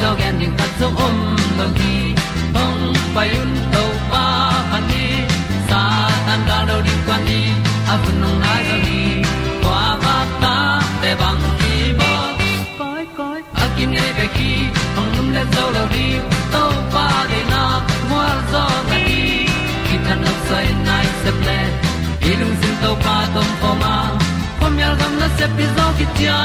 ni at ding ta zo om lo gi hong pai un to pa han ni sa tan da do di kwan ni a bu nong nai zo ni kwa ba ta te bang ki bo koi koi a kim nei be ki hong lum le zo lo di to pa de na mo zo ta ni ki ta no sai nai se ple ilung sin to pa tom pa ma. Pom yal gam na se pi zo ki tia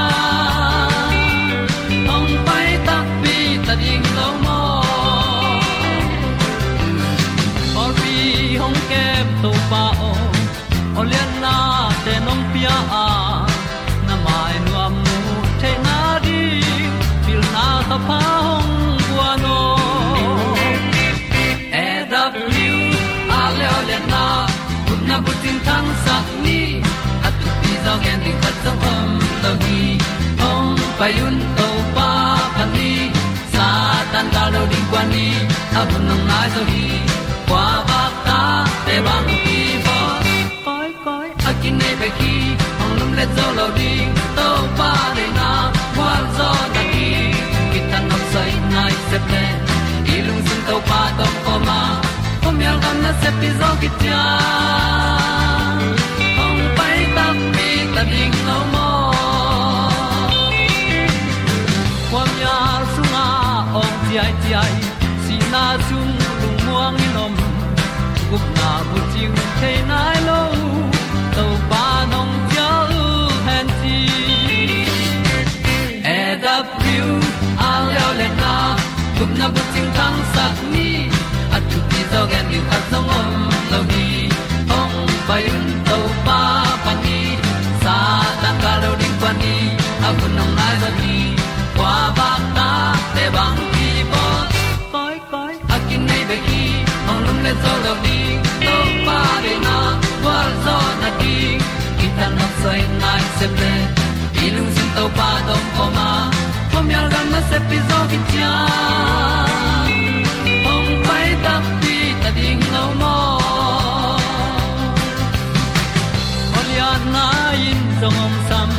dog pi zo gen di khat zo om lo gi hong pai un to pa pa ni sa tan da lo ding kwan ni a bu nang mai so hi kwa ba ta te bang ki bo koi koi a kin nei pe ki hong lum le zo lo ding to pa de na kwa zo da ki ki tan nok sai nai se pe ilung lung sun to pa to ko ma. Pom yal gam na se pi zo ki ta ta ding lo mo kwam ya sunga ong ti ai ti ai si na chung lu muang ni nom gup na bu ting te nai lo to pa nong pia lu han ti e da pru a leo le na gup na bu ting tang sat ni at tu ti dog and you at the mom lo ni ong pai un le zo lo ni to pa de na kwa zo na ki ki ta na sai nai se pe i lu zin to pa dom ko ma. Pom yal gam na se pi zo ki cha. Ong pai ta pi ta ding lo mo Olia na in song om sam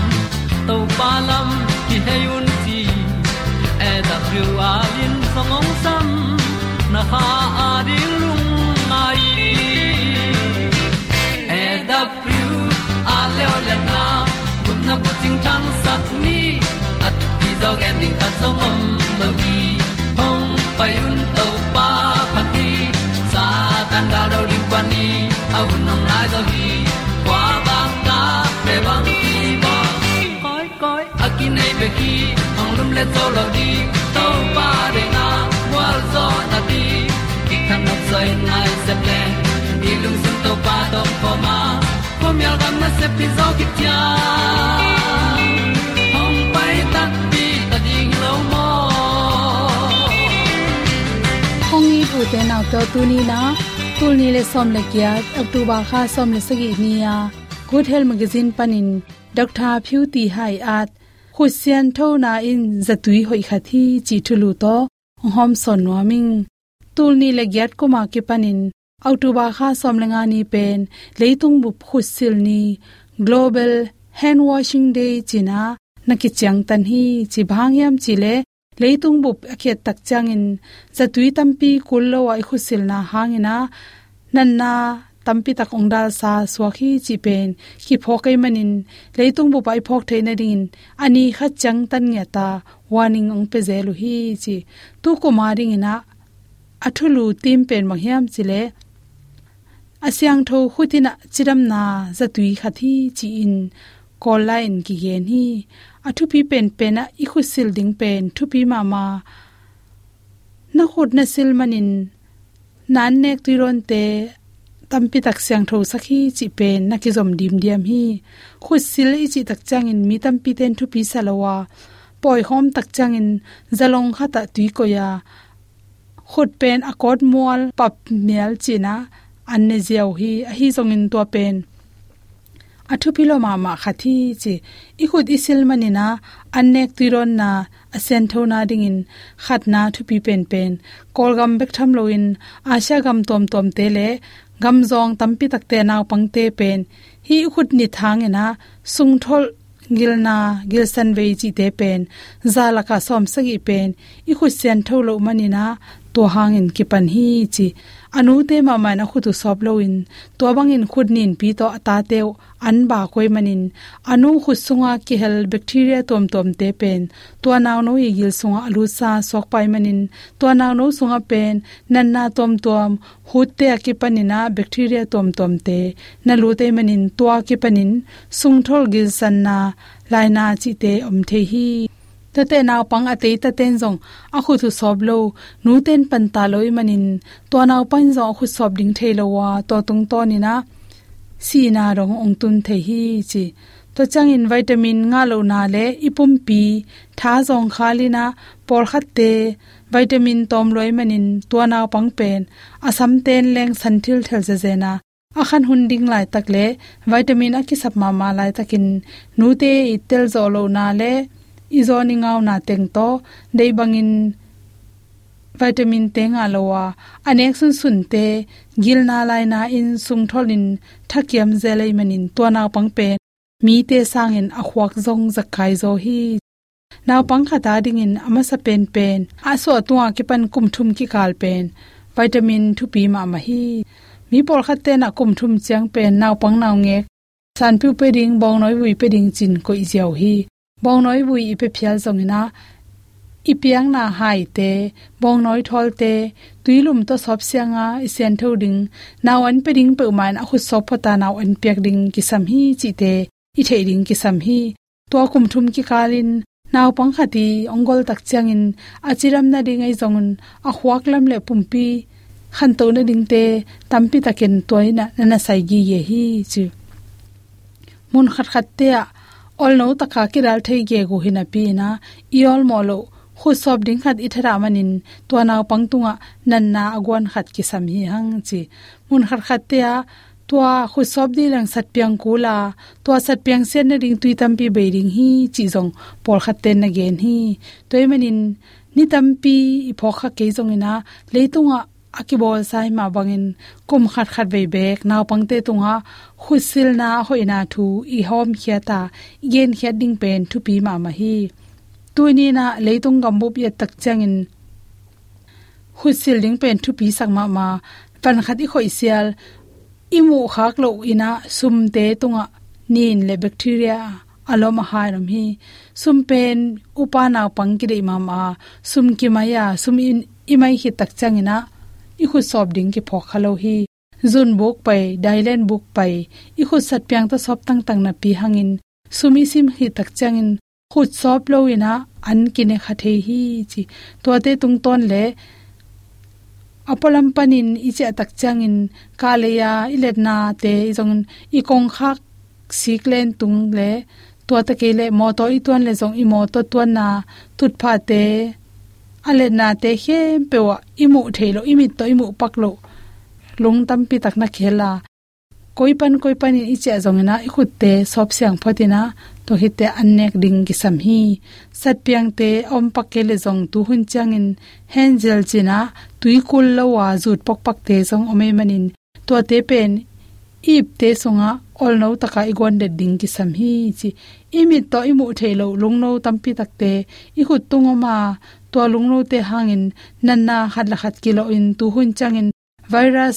to pa lam ki he un ti e da thru a lin song om sam na ha a di na ko ting sat ni at ti dog ending ta som om mo gi hong pai un to pa pa ti sa tan da do ri pa ni. A un nong lai do gi kwa ba ta pe bang ti bo koi koi a ki nei pe ki hong lum le to lo di to pa de na wa zo na ti. Ki kan nok sai nai se ple ni lung sun to pa to pa ma mi al gam na se pi zo ki tia hong pai ta pi ta ding lo mo kong ni tu te nau to tu ni na tul ni le som le kya october kha som le sagi ni ya good health magazine panin dr phu ti hai at khusian tho na in zatui hoi khathi chi thulu to, hom son noming tul ni le gyat ko ma ke panin. October kha som le nga ni pen leitung bu khusil ni global hand washing day china naki chang tan hi chi bhangyam chile leitung bup akhet tak changin zatui tampi kullo wa khusil na hangina nanna tampi tak ongdal sa swakhi chi pen ki phokai manin leitung bu pai phok theina rin ani kha chang tan nya ta warning ong pe zelu hi chi tu ko maring ina athulu tim pen manghiam chile asyang tho khutina chiram na zatui khathi chi in call line ki gen hi. Athu pi pen pen a i khu sil ding pen. Thu pi ma ma na khod na sil manin nan nek tu ron te tampi tak syang tho sakhi chi pen na ki zom dim diam hi. Khu sil i chi tak chang in mi tampi ten thu pi salawa poi hom tak changin zalong khata tui ko ya. Khod pen akot mual pap mial china anne ziaw hi a hi zongin to pen athu pilo ma ma khathi chi i khut isil manina annek tiron na asen thona ding in khatna thu pi pen pen kolgam bek tham loin asha gam tom tom te le gam zong tampi takte naw pangte pen hi khut ni thang ena sung thol gilna gilsan ve chi te pen zalaka som sagi pen i khu sen tholo manina to hangin ki pan hi chi anu te ma ma na khutu sop lo in. To bangin khud nin pi to ata teu an ba koi manin anu khu sunga ki hel bacteria tom tom te pen. To naw no i gil sunga alu sa sok pai manin to naw no sunga pen. Nan na tom tom hut te ki panina bacteria tom tom te. Na lu te manin to ki panin sung thol gil san na. Laina chi te om the hi ta te naw pang ate ta ten zong. A khu thu sob lo. Nu ten pan ta loi manin. To naw pan zo khu sob ding the lo wa. To tung to ni na. Si na rong ong tun the hi chi. To chang in vitamin nga lo na le. Ipum pi. Tha zong khali na. Por khat te. Vitamin tom loi manin. To naw pang pen. Asam ten leng san thil thel je je na. Akhan hunding lai takle vitamin a ki sap ma ma lai takin. Nu te itel zo lo na le izoni ngau na teng to dei bangin vitamin te nga lowa. Anek sun sun te, gil na lai na in sung tholin thakiam zelai manin to na pang pe. Mi te sangin akhwak zong zakai zo hi. Naw pang kha ta ding in ama sa pen pen. A so tuwa ki pan kum thum ki kal pen. Vitamin thu pi ma ma hi. Mi por kha te na kum thum chang pen naw pang naw nge san pu pe ding, bong noi wi pe ding chin ko i jaw hi bong noi bui ipe phial zongina ipiang na hai te bong noi thol te tuilum to sop sianga isen tho ding naw an pe ding pe man a khu sop phota naw an pek ding ki sam hi chi. Te i thei ding ki sam hi to kum thum ki kalin naw pang khati ongol tak changin achiram na ding ai zongun a huak lam le pumpi khan to na ding te tampi taken toina na sai gi ye hi chi mun khat khat te ol no takha kiral thei ge go hina pi na. Iol molo, khu sob ding khat ithara manin. To na pangtunga nan na agwan khat ki sam hi hang chi. Mun khar khat te a tua khu sob di lang sat piang kula to sat piang sen na ring tui tam pi be ring hi, chi jong por khat ten na gen hi. Toy manin, ni tam pi i pho kha ke jong ina. Leitunga akibol sai ma bangin kum khat khat ve bek naw pangte tunga khusil na hoina thu, i hom khiata gen khiat ding pen thu pi ma ma hi. Tuini na leitung gambu bu tak changin khusil ding pen thu pi sak ma ma. Pan khat i khoi sial, imu khak lo ina sum te tunga nin le bacteria aloma hairam hi. Sum pen upana pangkire ma ma, sum ki maya sum in, imai hi tak changina khu sop ding ki pho khalo hi. Zun buk pai, dailen buk pai. I khu sat pyang ta sop tang tang na pi hangin. Sumi sim hi tak changin khu sop lo ina, an kine khathe hi chi. To te tung ton le apalam panin iche tak changin kaleya iletna te jong i kong khak siklen tung le. To ta ke le mo to i ton le jong i mo to tuan na. Tut pha te ale na te hem pewa imu thelo, imi to imu paklo. Lung tam pi tak na khela. Koi pan koi pan i che zong na i khut te sop siang photina. To hi te annek ding ki sam hi. Sat piang te om pakele zong tu hun chang in. Hengel china, tui kul lo wa zut pak pak te zong ome manin. To te pen, ip te songa, ol no taka igon de ding ki sam hi. Chi, imi to imu thelo, lung no tampi takte i khut tungoma to lungno te hangin, nanna khatla khat kilo in tu hun changin. Virus,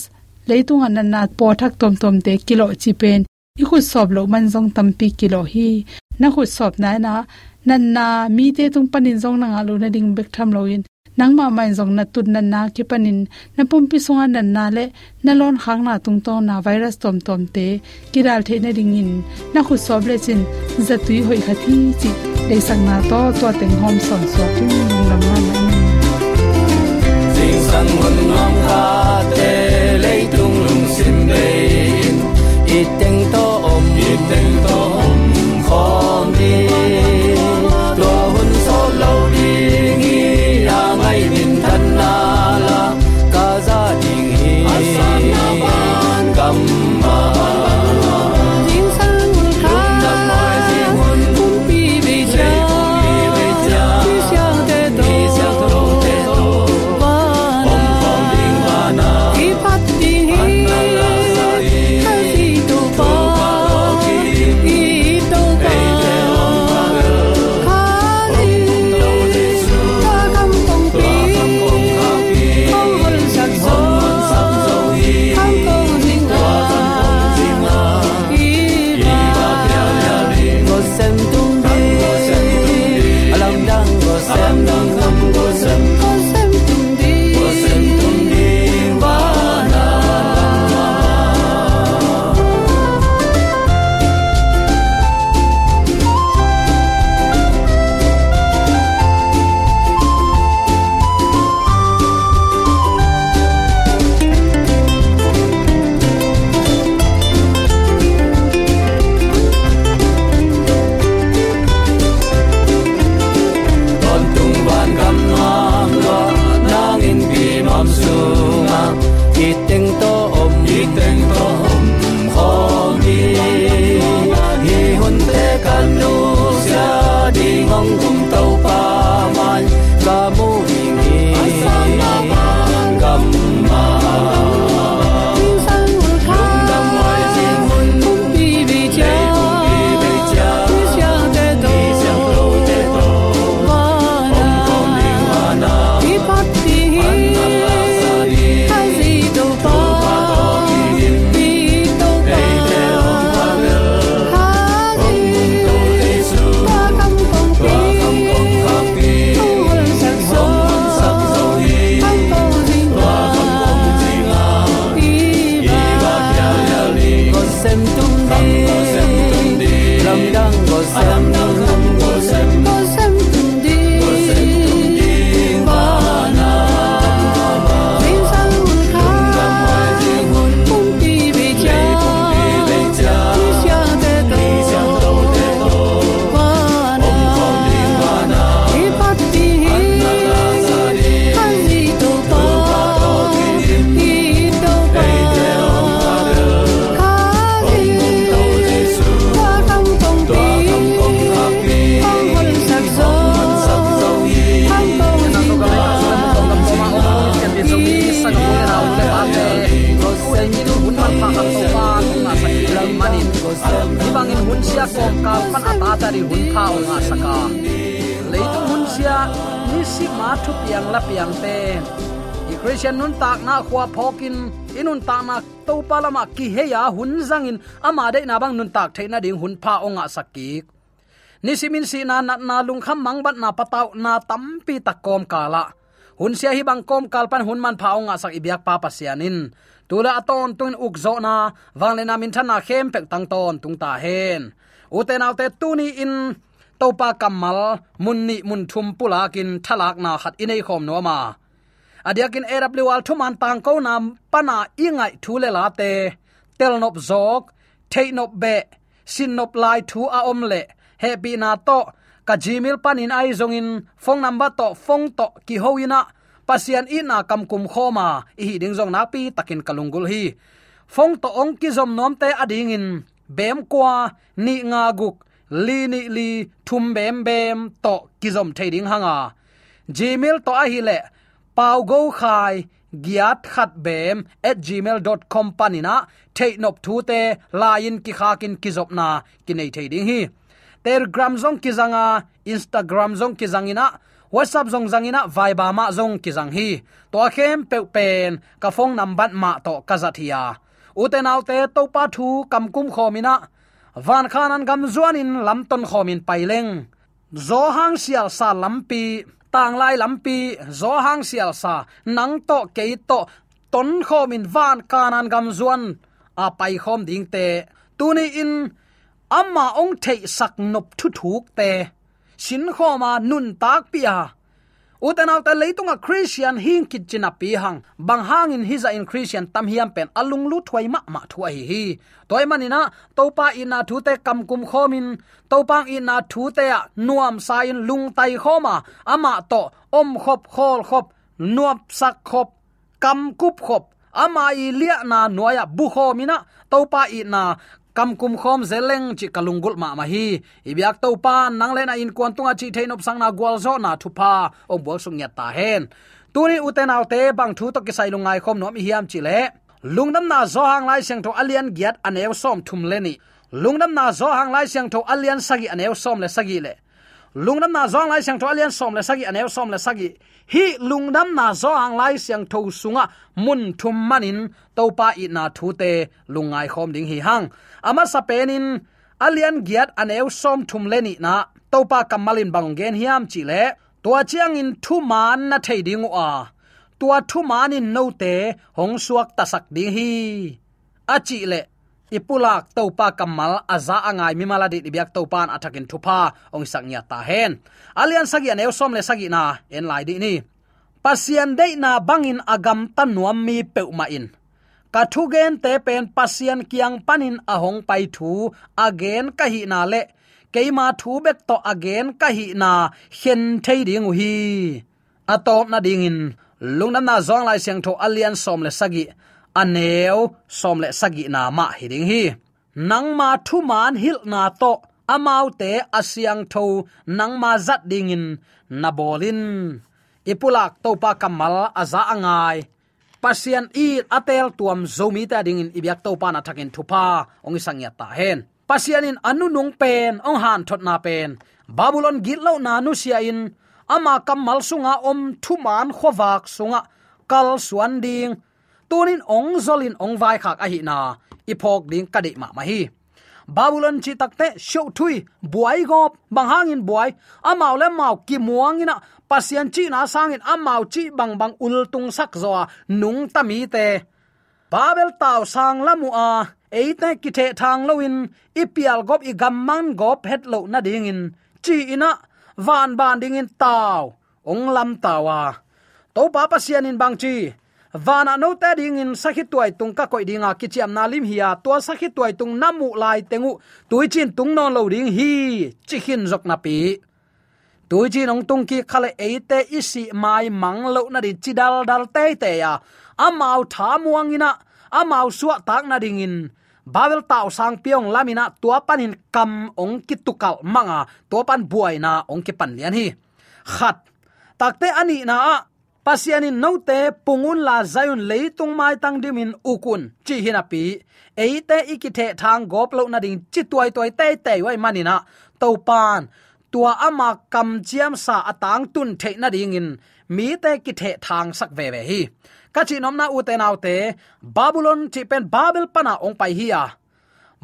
leitunga nanna po thak tom tom te kilo chi pen i khu sob lo man jong tampi kilo hi. Na khu sob na na, nanna mi te tung panin jong na nga lo na ding bek tham lo in nangma mai jong na tun na na ki panin. Na pumpi songa nan na le, na lon khang na tung to na virus tom tom te kiral the na ring in. Na khu sob le chin zatui hoi khathi chi dei sang na to to teng hom son so. Tu nong lam na na sing sang hun nom kha te, lei tung lung sim be i teng to sentum. Tari hun phao nga saka. Leitung hun sia ni si ma thu piang la piang te. I christian nun tak na khwa phokin inun ta na to palama ki he ya hun zangin ama de na bang nun tak theina ding hun pha onga sakik ni simin si na na, na lung kham mang bat na pataw na tampi takom kala hun sia hi bang kom kalpan hun man pha onga sak ibyak pa pasianin tula aton tun ukzo na wangle na min thana khem pek tang ton tung ta hen uten autte tuni in topa kamal munni mun thum pulakin thalak na khat inei khom no ma. Adiakin awl thuman tang ko nam pana ingai thule la te. Telnop zok theinop be sinnop lai thu a om le. Happy na to, ka panin ai zongin, phone number to, phone to ki hoina pasian ina kamkum khoma i ding zong na pi takin kalungul hi. Phong to ong ki zom nom te ading in bem kwa ni nga guk li ni li thum bem bem to kizom thading hanga gmail to a hi le pau go khai giat khat bem at gmail.com panina nop thu te lain ki kha kin kizop na kinai thading hi. Telegram zong kizanga instagram zong kizangina whatsapp zong zangina viber ma zong kizang hi. To khem pe pen ka phone number ma to kazathia uten autte to pa thu kam kum khomina. Van khanan gam zuan in lam ton khomin paileng zo hang sial sa lampi, tang lai lampi, zo hang sial sa nang to ke to ton khomin van kanan gam zuan. A pai khom ding te tuni in, amma ong thei sak nop thu thuk te. Sin khoma nun tak pia uten auta leitunga christian hing kit china pi hang bang hangin hiza in christian tam hiam pen alung lu thwai ma ma thuai hi toy manina topa ina thu te kam kum khomin topang ina thu te nuam sain lung tai khoma ama to om khop khol khop nuap sak khop kam kup khop ama i lia na noya bu khomina topa ina kam kum khom zeleng chi kalungul ma ma hi. Ibyak to pan nang lena in kwan tunga chi thein op sang na gwal zo na thu pa. Om bol sung ya ta hen tuni uten te bang thu to ki sai lungai khom nom hiam chi le. Lungnam na zo hang lai seng tho alian giat anew som thum le ni. Lungnam na zo hang lai seng tho alian sagi anew som le sagi le. Lungnam na zo hang lai seng tho alian som le sagi anew som le sagi. Hi lungnam na zo hang lai seng tho sunga mun thum manin topa i na thu te lungai khom ding hi hang ama sapenin alian giat aneu som thum leni na, topa kamalin bangen hiam chi le tua chiang in thu man na thei ding a. Tua thu man in no te, hong suak ta sak ding hi. A chi le ipulak topa kamal aza angai mimala di biak topan athakin thupa ong saknya ta hen. Alian sagi aneu som le sagi na, en lai di ni. Pasian dei na bangin agam tanuam mi peuma in ka thu gen te pen pasian kiang panin ahong pai thu again ka hi na le. Keima thu bek to again ka hi na hen thei ding hi. Atop na ding in, lungnam na zong lai siang tho alian som le sagi. Aneu som le sagi na ma hi ding hi. Nang ma thu man hil na to, amau te asiang tho, nang ma zat ding in, na bolin. Ipulak topa kamal aza angai pasian i atel tuam zomi ta ding in ibyak to pa na thakin thupa ong sangya ta hen. Pasian in anu nung pen, ong han thot na pen. Babylon git lo na nu sia in. Ama kamal sunga om thuman khowak sunga. Kal suan ding. Tunin ong zolin ong vai khak a hi na. Ipok ding kadi ma ma hi. Babylon chi takte sho thui, buai gop, bang hangin buai. Amau le mau ki muangina pasian chi na sangin amau chi bang bang ul tung sak zo nung tami te. Babel taw sang lamu a eite ki the thang loin ipial gop i gamman gop het lo na ding in. Chi ina, van ban ding in taw ong lam tawa to pa pasian in bang chi vana no ta ding in sakhi tuai tung ka koi dinga kichiam na lim hiya to sakhi tuai tung namu lai tengu tuichin tung non lo ding hi, chi hin zok na pi tui chin ong tung ki khale eite isi mai mang lo na di chidal dal te te ya à. amau tha muang ina amau suwa tak na ding in babel tau sang piong lamina tua panin kam ong ki tukal manga tua pan à, buai na ong ki pan lian hi. Khat takte ani na pasiani note pungun la zayun leitung mai tang dimin ukun chi hinapi eite ikithe thang goplo na ding chi tuai tuai te te wai manina topan tua ama kam chiam sa atang tun the na ding in, mi te ki the thang sak ve ve hi. Ka chi nom na u te nau te, babylon chi pen babel pana ong pai hi ya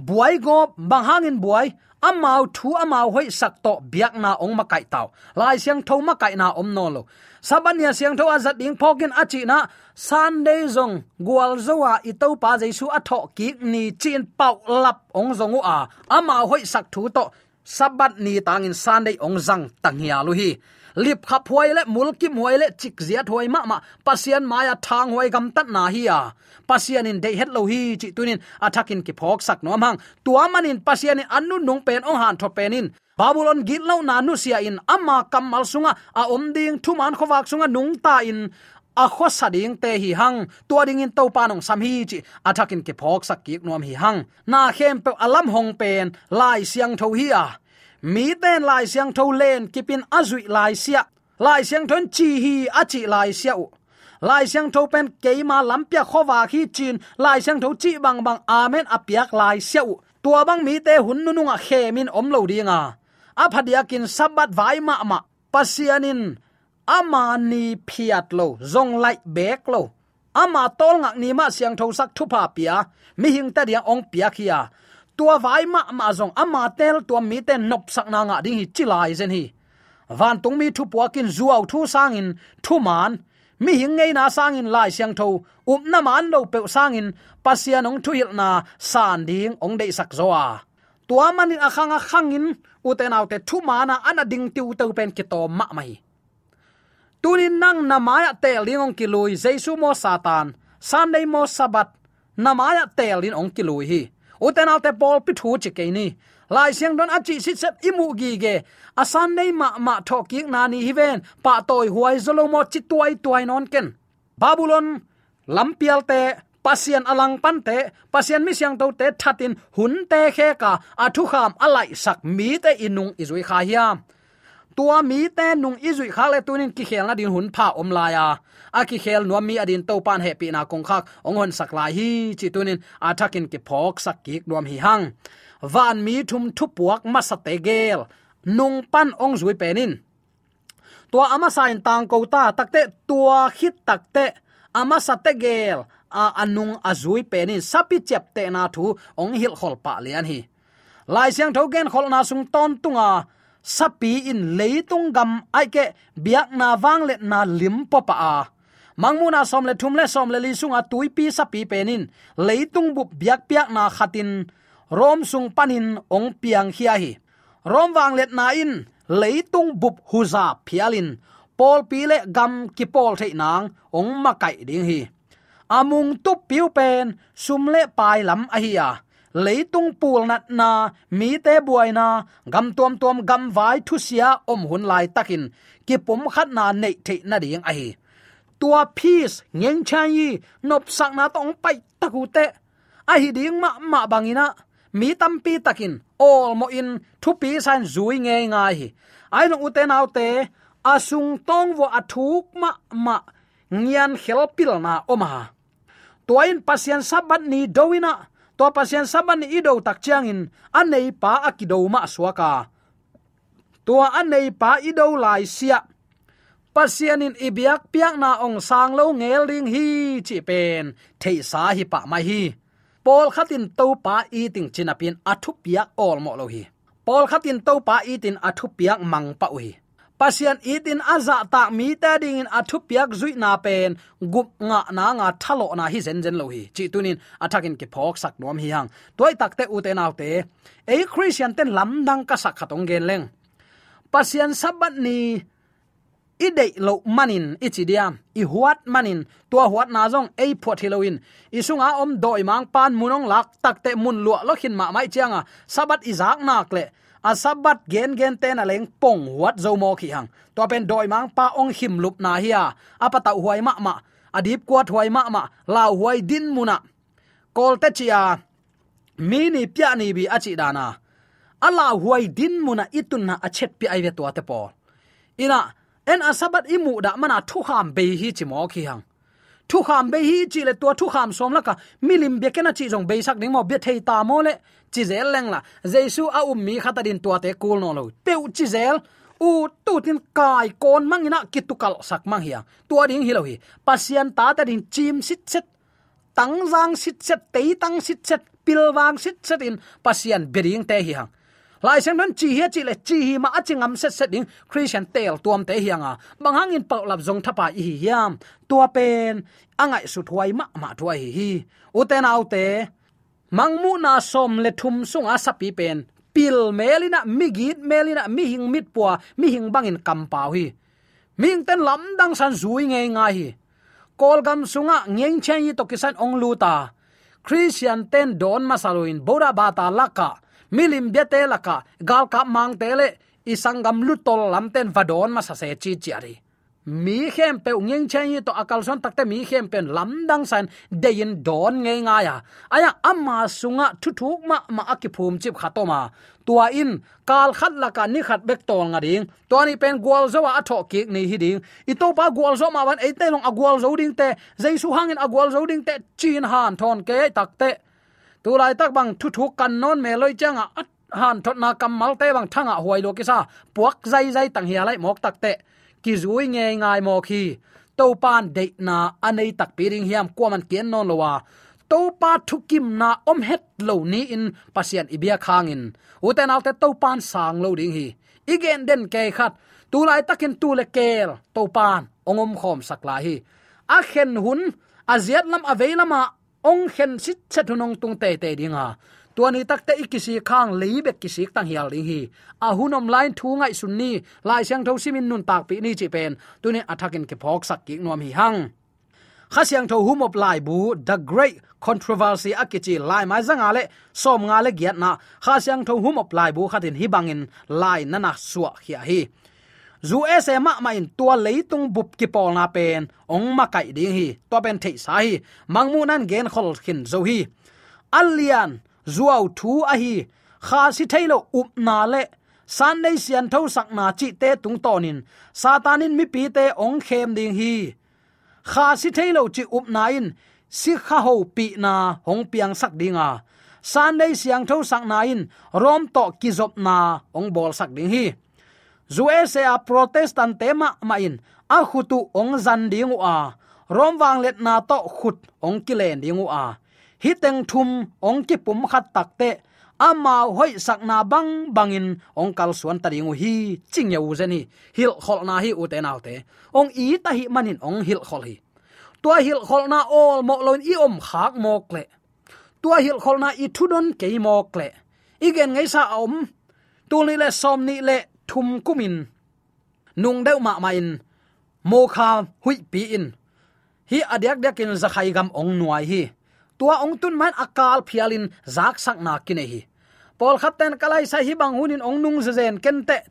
buai go, bang in buai amau thu amau hoi sak to biak na ong ma kai tau. Lai siang tho ma kai na om no lo. Sabania siang tho azat ding pokin achi na, sunday zong gwal zowa ito pa jaisu atho ki ni chin pau lap ong zongu a. Amau hoi sak thu to sabat ni tangin sunday ong zang tanghia lu hi. Lip khap huai le, mul kim huai le, chik zia huai ma ma, pasian maya thang huai gam tat na hi ya. Pasian in dei het lo hi, chi tunin athakin ki phok sak no mang tua manin pasian in annu nung pen ong han tho penin babylon git lo na nu sia in, amma kamal sunga, a om ding thu man khowak sunga nung ta in a kho sading te hi hang, tua ding in to pa nong sam hi chi. Athakin ke phok sak ki nom hi hang. Na khem pe alam hong pen, lai siang tho hi a. Mi ten lai siang tho len, kipin azui lai sia. Lai siang thon chi hi achi lai sia u. Lai siang tho pen keima lampia khowa khi chin. Lai siang tho chi bang bang amen apiak lai sia u. Tua bang mi te hun nu nga khemin om lo dinga a. Phadiakin sabat vai ma ma. Pasianin ama ni phiat lo zong lai bek lo. Ama tol ngak ni ma siang tho sak thu pa pia. Mi hing ta dia ong pia khia. Tua vai ma ma zong ama tel tua mi te nop sak na nga ding hi, chilai zen hi. Van tung mi thu puakin zuaw thu sang in thu man. Mi hing ngei na sang in lai siang tho. Um na man lo pe sangin pasian ong thu hil na san ding ong dei sak zoa. Tua manin akhanga khangin uten autte thu mana ana ding tiu to pen ki to ma mai tunin nang namaya tel ding Kilui jesu mo satan. Sunday mo sabat namaya tel din ong kilui hi. Uten alte pol pithu chike ni. Lai siang don achi sit set imu gi ge. A sunday ma ma thok na ni hiven pa toy huai zolo mo chituai tuai non ken. Babylon, lampial te, pasian alang pan te, pasian mi siang to te thatin hun te khe ka athu kham alai sak mi te inung izui kha hiam tua mi te nung izui kha le tunin ki khel na din hun pha om la ya a ki khel no mi adin to pan he pi na kong khak, ong hon sak lai hi chi tunin athakin ki phok sak ki nom hi hang. Van mi thum thu puak ma sa te gel. Nung pan ong zui penin tua ama sain tang ko ta takte tua khit takte ama sa te gel. A anung azui penin sapi chep te na thu, ong hil khol pa lian hi. Lai siang tho gen khol na sung ton tunga sapi in leitung gam aike biak na wang le na lim popa a. Mangmuna som le thum le som le li sunga tui pi sapi penin. Leitung bu biak piak na khatin. Rom sung panin ong piang hia hi. Rom wang let na in. Leitung bup huza phialin. Pol pi le gam ki pol thei nang ong ma kai ding hi. Amung tu piu pen sum le pai lam a hi a leitung pul nat na mi te buai na gam tuam tuam gam vai thu sia om hun lai takin ki pom khat na nei the na ding a hi tua peace ngeng chan yi nop sak na tong pai taku te a hi ding ma ma bangina mi tam pi takin all mo in thu pi san zui nge ngai hi ai no uten autte asung tong wo athuk ma ma ngian khel pil na oma tuain pasian sabat ni dowina to pasien sabat ni ido tak chiang in anei pa akido ma swaka tua anei pa ido lai sia. Pasianin ibiak piak na ong sang lo ngel ring hi chi pen, thei sa hi pa mai hi. Pol khatin to pa i ting chinapin athu piak ol mo lo hi. Pol khatin to pa i tin athu piak mang pa hi pasian idin aza tak mi ta ding in athu piak zui na pen. Gup nga na nga thalo na hi zen zen lo hi. Chi tunin athakin ke phok sak nom hi hang. Toy takte u te naw te. E christian ten lam dang ka sak khatong gen leng. Pasian sabat ni i de lo manin i chi diam. I huat manin. Tua huat na jong e phot hiloin i sunga om doi mang pan munong lak takte mun lua lo khin ma mai chianga sabat izak nak le asabat sabat gen gen ten aleng pong wat zo mo khi hang. To pen doi mang pa ong him lup na hiya apa ta huai ma ma. Adip kwat huai ma ma. La huai din muna kol te chia mi ni pya ni bi achi dana ala huai din muna itun na achet pi ai ve to te po ina, en asabat imu da mana thu ham be hi chi mo khi hang. Thu ham be hi chi le to thu ham som la ka. Milim be kena chi jong be sak ding mo. Be thei ta mo le chi zel leng la jesu a um mi khata din tua te kul no lo peu chi zel u tu tin kai kon mangina kitukal sak mang hiya tua ding hi lo hi pasian ta ta din chim sit set tang jang sit set te tang sit set pilwang sit set in pasian bering te hi hang lai sang nan chi hi chi le chi hi ma achingam set set ding christian tel tuam te hianga banghang in pau lap zong thapa à hi hiam. Tua pen angai su thuai ma ma thuai hi uten autte mangmu na som le thum sung a sapi pen. Pil melina migit melina, mi hing mit puwa mi hing bangin kampau hi ming ten lam dang san zui nge nga hi. Kol gam sunga, ngeng chen yi to kisan ong luta christian ten don masaluin boda bata laka milim bete laka gal ka mang tele isangam lutol lamten vadon ma sa se chi ari mi khem pe ngeng chen to akal son takte mi khem pen lam dang san dein don nge nga ya. Aya amma sunga thu thu ma ma akiphum chip khatoma tua in, kal khat la ka ni khat bek tol nga ding. To ni pen gwal zo a tho ki ni hi ding. I to pa gwal zo ma ban e te long a gwal zo ding te. Jaisu hangin a gwal zo ding te, chin han thon ke takte tu lai tak bang thu thu kan non me loi changa han thot na kam mal te bang thanga huai lo ki sa. Puak zai zai tang hi lai mok takte ki zui nge ngai mo khi to pan de na anei tak piring hiam ko man kien non lowa to pa thukim na om het lo ni in pasian ibia khangin uten alte to pan sang lo ding hi. Igen den ke khat, tu lai takin tu le kel to pan, ongom khom sakla hi. A khen hun aziat lam aveilama ong khen sit chatunong tung te te dinga tuani takte ikisi khang leibek kisik tang hial ling hi a à, hunom line thu ngai sunni lai siang tho simin nun tak pi ni chi pen tuni athakin ke phok sak ki nom hi hang khasyang tho hum of lai bu the great controversy akichi lai mai zanga le som nga le giat na. Khasyang tho hum of lai bu khatin hi bangin lai nana suwa hi hi zu ese ma ma in tua leitung bup ki pol na pen ong ma kai ding hi to pen thei sa hi mangmu nan gen khol khin zo hi alian zuaw thu a hi. Kha si thailo up na le. San nei sian tho sak na chi te tung tonin satanin mi pi te ong khem ding hi. Kha si thailo chi up na in. Si kha ho pi na hong piang sak dinga san nei siang tho sak na in. Rom to kizop na ong bol sak ding hi. Zuwe se a protestant tema ma in. A khutu ong zan u a. Rom wang let na to khut ong kilen dingu a hiteng thum ong ki pum khat takte ama hoi sakna bang bangin ong kal suan taringu hi, ching yau zani hil khol na hi u te nau te. Ong i ta hi manin ong hil khol hi. Tua hil khol na ol mo loin i om khak mok le. Tua hil khol na i thudon ke mok le. Igen ngai sa om tu ni le som ni le thum kumin. Nung deu ma main mo kha hui pi in. Hi adyak dyak in zakhai gam ong nuai hi tua ong tun man akal phialin zak sak na kine hi. Pol khatten kalai sa hi bang hunin ong nung zen kente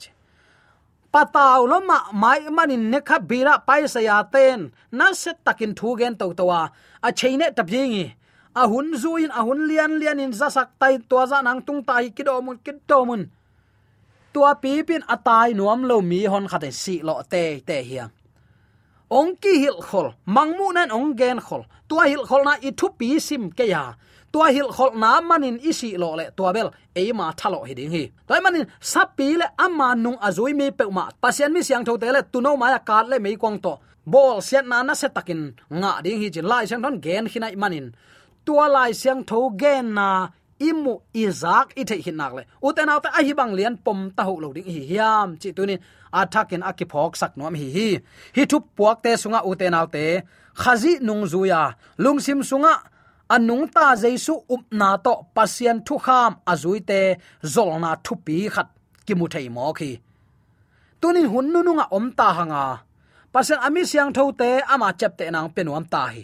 pataw lo ma mai manin ne kha bira pai sa ya ten. Na set takin thu gen to towa a cheine tapjingi a hun zuin a hun lian lian in zasak tai to za nang tung tai kido mun kido mun tua pi pin atai nuam lo mi hon khate si lo te te hiang ong ki hil khol, mangmu nan ong gen khol. Tua hil khol na ithu pi sim ke ya. Tua hil khol na manin isi lo le tua bel e ma thalo hi ding hi. Toy manin sapi le amma nung azui mi pe ma pasien mi siang thote le tuno ma ya kar le mei kwang to. Bol sian na na se takin, nga ding hi jin lai sang don gen hinai manin. Tua lai siang tho gen na, imu izak ithe hinak le. Uten autte ahibang lian pom ta ho lo ding hi. Hiam, chi tunin athakin akiphok saknom hi hi. Hi thup puak te sunga uten autte khazi nung zuya lungsim sunga. Anung ta jaisu upna to pasien thu kham azuite zolna thupi khat. Ki mu thei mo khi. Tunin hunnu nunga omta om ta hanga. Pasen ami siang thote ama chepte nang penuam ta hi.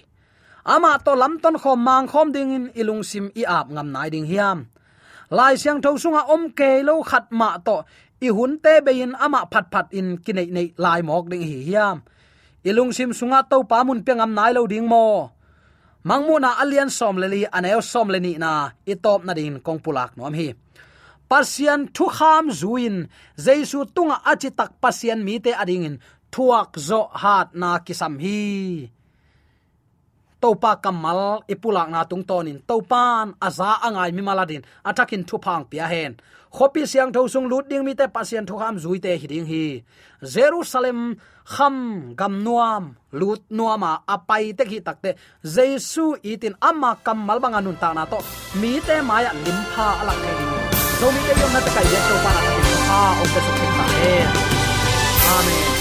Ama to lamton khom mang khom ding in ilung sim i ap ngam nai ding hiam. Lai siang tho sunga om ke lo khat ma to i hun te be in ama phat phat in kinai nei lai mok ding hi hiam. Ilung sim sunga to pa mun pengam nai lo ding mo. Mangmu na alian som leli anel som leni na, i top na din kong pulak nom hi. Pasian thu kham zuin jaisu tunga achi tak pasian mi te ading in, thuak zo hat na kisam hi. Topa kamal ipulak na tung tonin topan aza angai mi maladin atakin thu phang pia hen khopi siang tho sung lut ding mi te pasien tho kham zui te hiding hi. Jerusalem kham gam nuam lut nuama apai te ki takte jesu itin amma kamal banga nun ta na to. Mi te maya limpa alak ke ding. Zo mi te yom na ta kai ye to pa na ha o te su ta. Amen.